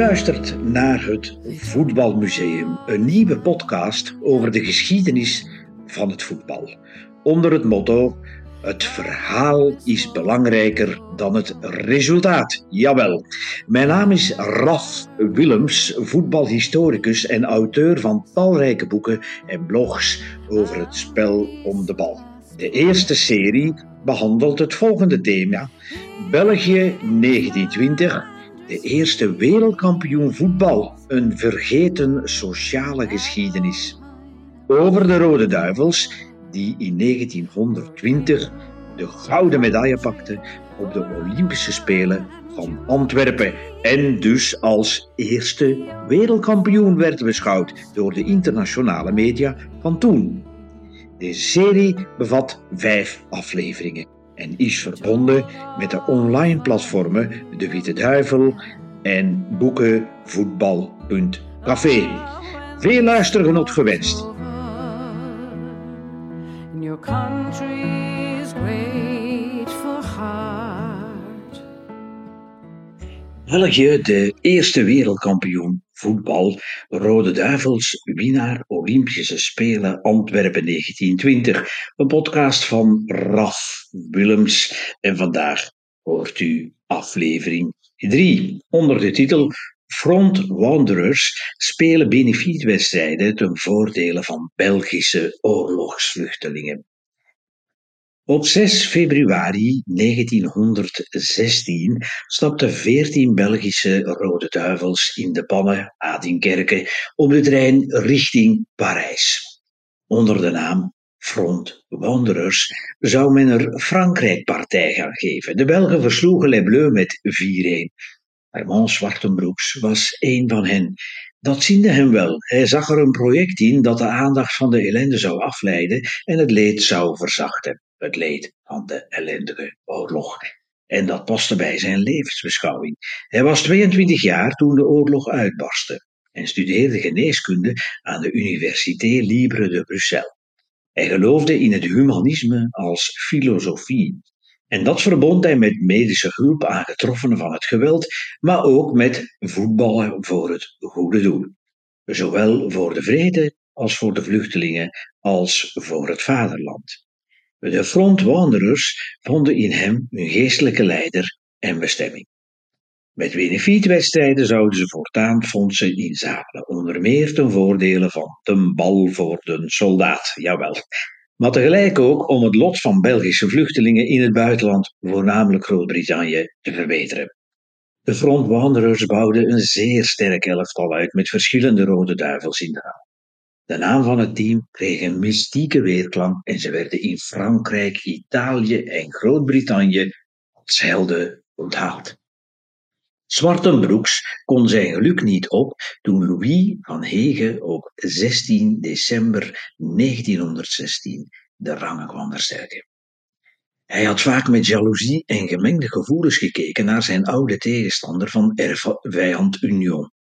luistert naar het Voetbalmuseum, een nieuwe podcast over de geschiedenis van het voetbal. Onder het motto: Het verhaal is belangrijker dan het resultaat. Jawel. Mijn naam is Raf Willems, voetbalhistoricus en auteur van talrijke boeken en blogs over het spel om de bal. De eerste serie behandelt het volgende thema: België 1920 de eerste wereldkampioen voetbal, een vergeten sociale geschiedenis. Over de Rode Duivels, die in 1920 de gouden medaille pakten op de Olympische Spelen van Antwerpen en dus als eerste wereldkampioen werd beschouwd door de internationale media van toen. Deze serie bevat vijf afleveringen en is verbonden met de online platformen De Witte Duivel en boekenvoetbal.café. Veel luistergenot gewenst. België, de eerste wereldkampioen voetbal, Rode Duivels, winnaar Olympische Spelen Antwerpen 1920. Een podcast van Raf Willems. En vandaag hoort u aflevering 3 onder de titel Front Wanderers spelen benefietwedstrijden ten voordele van Belgische oorlogsvluchtelingen. Op 6 februari 1916 stapten 14 Belgische Rode Duivels in de pannen Adinkerke op de trein richting Parijs. Onder de naam Front Wanderers zou men er Frankrijk-partij gaan geven. De Belgen versloegen Les Bleus met 4-1. Armand Zwartenbroeks was een van hen. Dat ziende hem wel. Hij zag er een project in dat de aandacht van de ellende zou afleiden en het leed zou verzachten het leed van de ellendige oorlog. En dat paste bij zijn levensbeschouwing. Hij was 22 jaar toen de oorlog uitbarstte en studeerde geneeskunde aan de Université Libre de Bruxelles. Hij geloofde in het humanisme als filosofie. En dat verbond hij met medische hulp aan getroffenen van het geweld, maar ook met voetballen voor het goede doel. Zowel voor de vrede als voor de vluchtelingen als voor het vaderland. De frontwanderers vonden in hem hun geestelijke leider en bestemming. Met benefietwedstrijden zouden ze voortaan fondsen inzamelen, onder meer ten voordele van de bal voor de soldaat, jawel. Maar tegelijk ook om het lot van Belgische vluchtelingen in het buitenland, voornamelijk Groot-Brittannië, te verbeteren. De frontwanderers bouwden een zeer sterk elftal uit met verschillende rode duivels in de. De naam van het team kreeg een mystieke weerklank en ze werden in Frankrijk, Italië en Groot-Brittannië als helden onthaald. Zwartenbroeks kon zijn geluk niet op toen Louis van Hege op 16 december 1916 de rangen kwam versterken. Hij had vaak met jaloezie en gemengde gevoelens gekeken naar zijn oude tegenstander van erfvijand Union.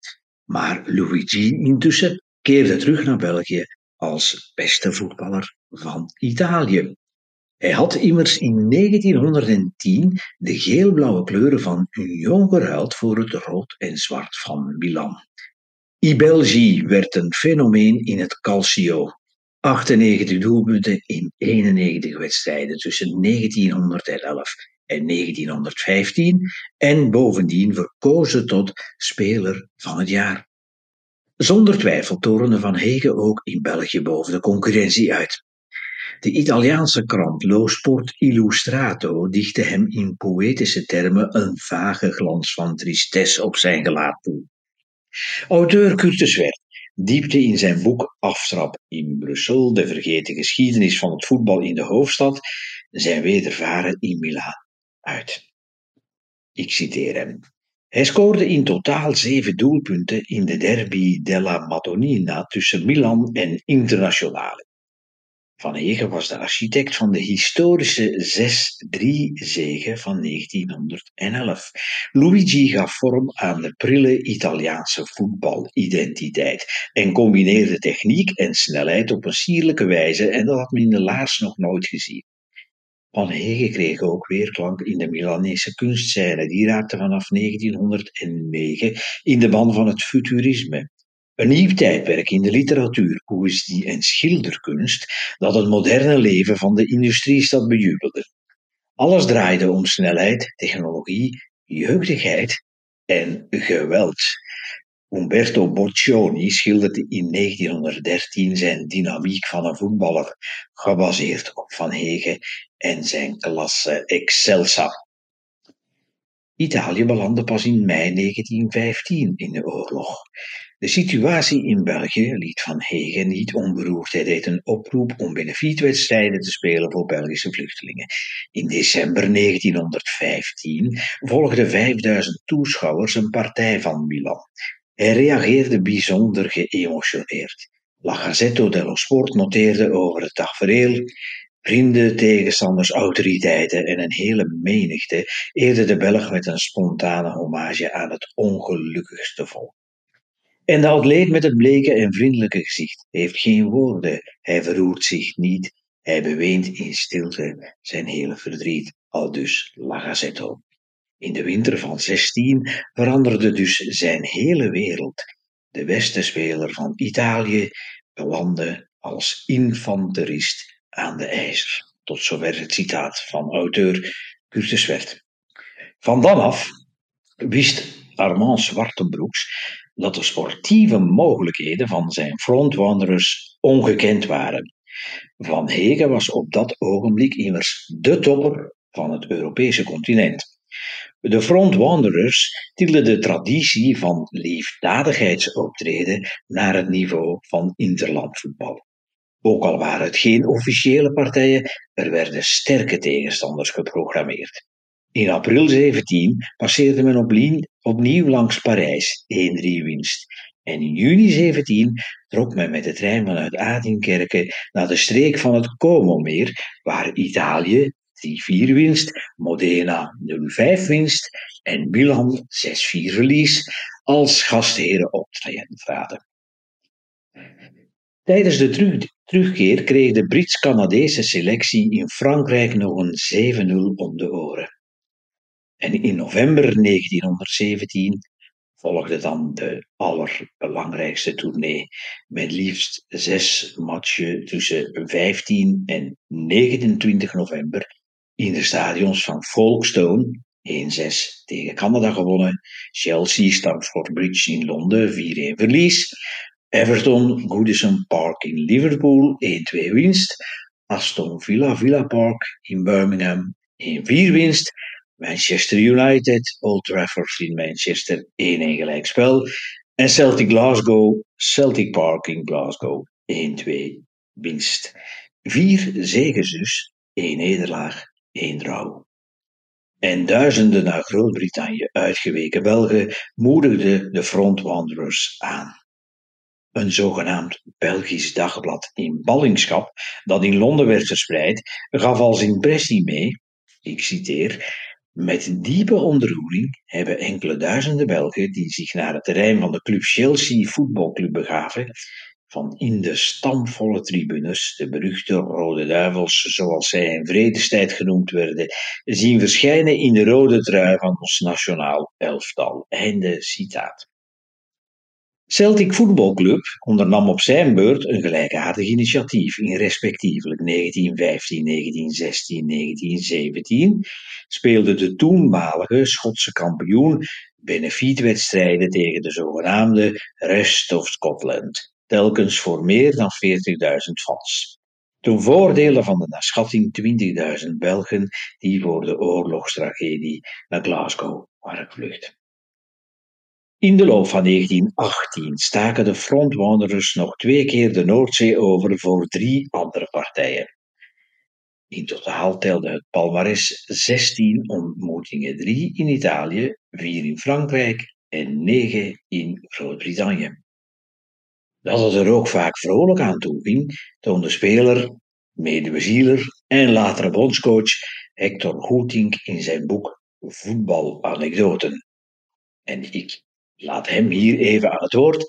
Maar Luigi intussen keerde terug naar België als beste voetballer van Italië. Hij had immers in 1910 de geel-blauwe kleuren van Union geruild voor het rood en zwart van Milan. Ibelgi werd een fenomeen in het Calcio. 98 doelpunten in 91 wedstrijden tussen 1911 en 1915 en bovendien verkozen tot speler van het jaar. Zonder twijfel torende Van Hegen ook in België boven de concurrentie uit. De Italiaanse krant Lo Sport Illustrato dichtte hem in poëtische termen een vage glans van tristesse op zijn gelaat toe. Auteur Curtis Wert diepte in zijn boek Aftrap in Brussel, de vergeten geschiedenis van het voetbal in de hoofdstad, zijn wedervaren in Milaan uit. Ik citeer hem. Hij scoorde in totaal zeven doelpunten in de derby della Madonnina tussen Milan en Internazionale. Van Hegen was de architect van de historische 6-3-zege van 1911. Luigi gaf vorm aan de prille Italiaanse voetbalidentiteit en combineerde techniek en snelheid op een sierlijke wijze en dat had men in de laars nog nooit gezien. Van Hege kreeg ook weerklank in de Milanese kunstscène. Die raakte vanaf 1909 in de ban van het futurisme. Een nieuw tijdperk in de literatuur, poëzie en schilderkunst dat het moderne leven van de industriestad bejubelde. Alles draaide om snelheid, technologie, jeugdigheid en geweld. Umberto Boccioni schilderde in 1913 zijn dynamiek van een voetballer, gebaseerd op Van Hege en zijn klasse Excelsa. Italië belandde pas in mei 1915 in de oorlog. De situatie in België liet Van Hegen niet onberoerd. Hij deed een oproep om benefietwedstrijden te spelen voor Belgische vluchtelingen. In december 1915 volgden 5000 toeschouwers een partij van Milan. Hij reageerde bijzonder geëmotioneerd. La Gazzetta dello Sport noteerde over het tafereel Vrienden, tegenstanders, autoriteiten en een hele menigte eerde de Belg met een spontane hommage aan het ongelukkigste volk. En de atleet met het bleke en vriendelijke gezicht heeft geen woorden, hij verroert zich niet, hij beweent in stilte zijn hele verdriet, al dus Lagazetto. In de winter van 16 veranderde dus zijn hele wereld. De beste speler van Italië belandde als infanterist aan de ijzer. Tot zover het citaat van auteur Curtis Wert. Van dan af wist Armand Zwartenbroeks dat de sportieve mogelijkheden van zijn frontwanderers ongekend waren. Van Hegen was op dat ogenblik immers de topper van het Europese continent. De frontwanderers tilden de traditie van liefdadigheidsoptreden naar het niveau van interlandvoetbal. Ook al waren het geen officiële partijen, er werden sterke tegenstanders geprogrammeerd. In april 17 passeerde men opnieuw langs Parijs, 1-3 winst. En in juni 17 trok men met de trein vanuit Adinkerke naar de streek van het Como-meer, waar Italië 3-4 winst, Modena 0-5 winst en Milan 6-4 verlies als gastheren optraden. Tijdens de terugkeer kreeg de Brits-Canadese selectie in Frankrijk nog een 7-0 om de oren. En in november 1917 volgde dan de allerbelangrijkste tournee, met liefst zes matchen tussen 15 en 29 november in de stadions van Folkestone, 1-6 tegen Canada gewonnen, Chelsea Stamford Bridge in Londen, 4-1 verlies, Everton Goodison Park in Liverpool, 1-2 winst, Aston Villa Villa Park in Birmingham, 1-4 winst, Manchester United, Old Trafford in Manchester 1-1 gelijkspel. En Celtic Glasgow, Celtic Park in Glasgow 1-2 winst. Vier zegens dus, één nederlaag, één draw. En duizenden naar Groot-Brittannië uitgeweken Belgen moedigden de frontwanderers aan. Een zogenaamd Belgisch dagblad in ballingschap, dat in Londen werd verspreid, gaf als impressie mee, ik citeer, met diepe ontroering hebben enkele duizenden Belgen die zich naar het terrein van de club Chelsea voetbalclub begaven, van in de stamvolle tribunes, de beruchte Rode Duivels, zoals zij in vredestijd genoemd werden, zien verschijnen in de rode trui van ons nationaal elftal. Einde citaat. Celtic Voetbalclub ondernam op zijn beurt een gelijkaardig initiatief in respectievelijk 1915, 1916, 1917, speelde de toenmalige Schotse kampioen benefietwedstrijden tegen de zogenaamde Rest of Scotland, telkens voor meer dan 40.000 fans. Ten voordele van de naar schatting 20.000 Belgen die voor de oorlogstragedie naar Glasgow waren gevlucht. In de loop van 1918 staken de frontwanderers nog twee keer de Noordzee over voor drie andere partijen. In totaal telde het palmares 16 ontmoetingen, drie in Italië, vier in Frankrijk en negen in Groot-Brittannië. Dat het er ook vaak vrolijk aan toe ging, toonde speler, medebezieler en latere bondscoach Hector Goetink in zijn boek Voetbalanekdoten. En ik laat hem hier even aan het woord.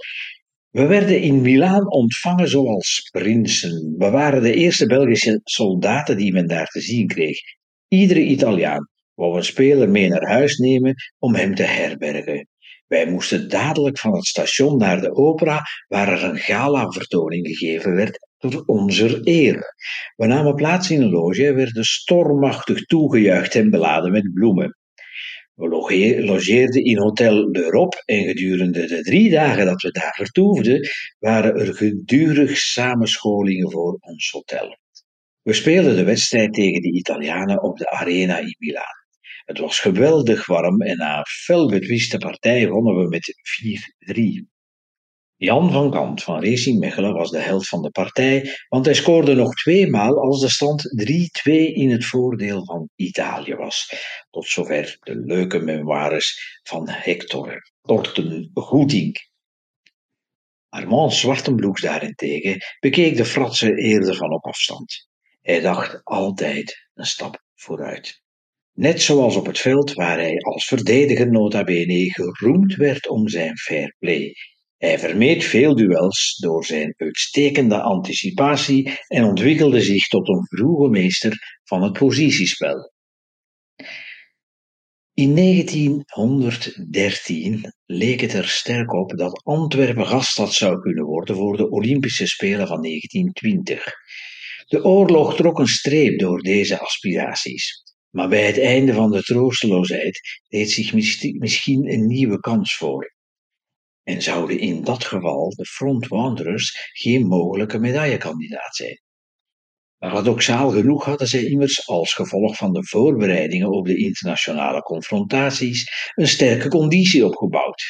We werden in Milaan ontvangen zoals prinsen. We waren de eerste Belgische soldaten die men daar te zien kreeg. Iedere Italiaan wou een speler mee naar huis nemen om hem te herbergen. Wij moesten dadelijk van het station naar de opera, waar er een gala-vertoning gegeven werd tot onze eer. We namen plaats in een loge en werden stormachtig toegejuicht en beladen met bloemen. We logeerden in Hotel l'Europe en gedurende de drie dagen dat we daar vertoefden, waren er gedurig samenscholingen voor ons hotel. We speelden de wedstrijd tegen de Italianen op de Arena in Milaan. Het was geweldig warm en na een felbetwiste partij wonnen we met 4-3. Jan van Kant van Racing Mechelen was de held van de partij, want hij scoorde nog tweemaal als de stand 3-2 in het voordeel van Italië was. Tot zover de leuke memoires van Hector Torten Goeding. Armand Zwartenbroeks daarentegen bekeek de fratsen eerder van op afstand. Hij dacht altijd een stap vooruit. Net zoals op het veld waar hij als verdediger nota bene geroemd werd om zijn fair play. Hij vermeed veel duels door zijn uitstekende anticipatie en ontwikkelde zich tot een vroege meester van het positiespel. In 1913 leek het er sterk op dat Antwerpen gaststad zou kunnen worden voor de Olympische Spelen van 1920. De oorlog trok een streep door deze aspiraties. Maar bij het einde van de troosteloosheid deed zich misschien een nieuwe kans voor. En zouden in dat geval de Front Wanderers geen mogelijke medaillekandidaat zijn. Paradoxaal genoeg hadden zij immers als gevolg van de voorbereidingen op de internationale confrontaties een sterke conditie opgebouwd.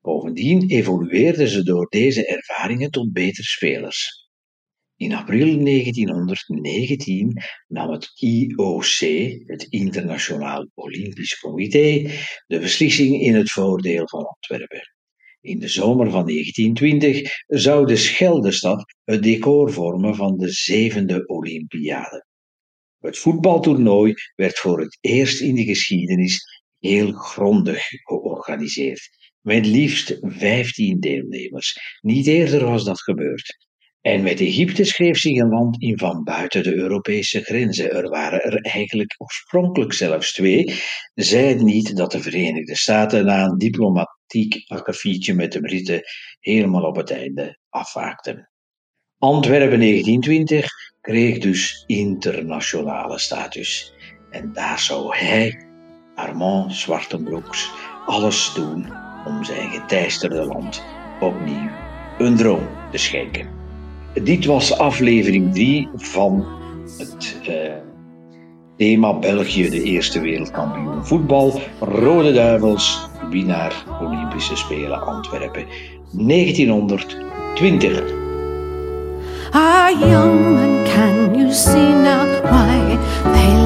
Bovendien evolueerden ze door deze ervaringen tot betere spelers. In april 1919 nam het IOC, het Internationaal Olympisch Comité, de beslissing in het voordeel van Antwerpen. In de zomer van 1920 zou de Scheldestad het decor vormen van de zevende Olympiade. Het voetbaltoernooi werd voor het eerst in de geschiedenis heel grondig georganiseerd, met liefst 15 deelnemers. Niet eerder was dat gebeurd. En met Egypte schreef zich een land in van buiten de Europese grenzen. Er waren er eigenlijk oorspronkelijk zelfs twee. Zij niet dat de Verenigde Staten na een diplomatiek akkefietje met de Britten helemaal op het einde afwaakten. Antwerpen 1920 kreeg dus internationale status. En daar zou hij, Armand Zwartenbroeks, alles doen om zijn geteisterde land opnieuw een droom te schenken. Dit was aflevering 3 van het uh, thema België, de eerste wereldkampioen voetbal. Rode Duivels, winnaar Olympische Spelen Antwerpen 1920. Ah, young can you see now why?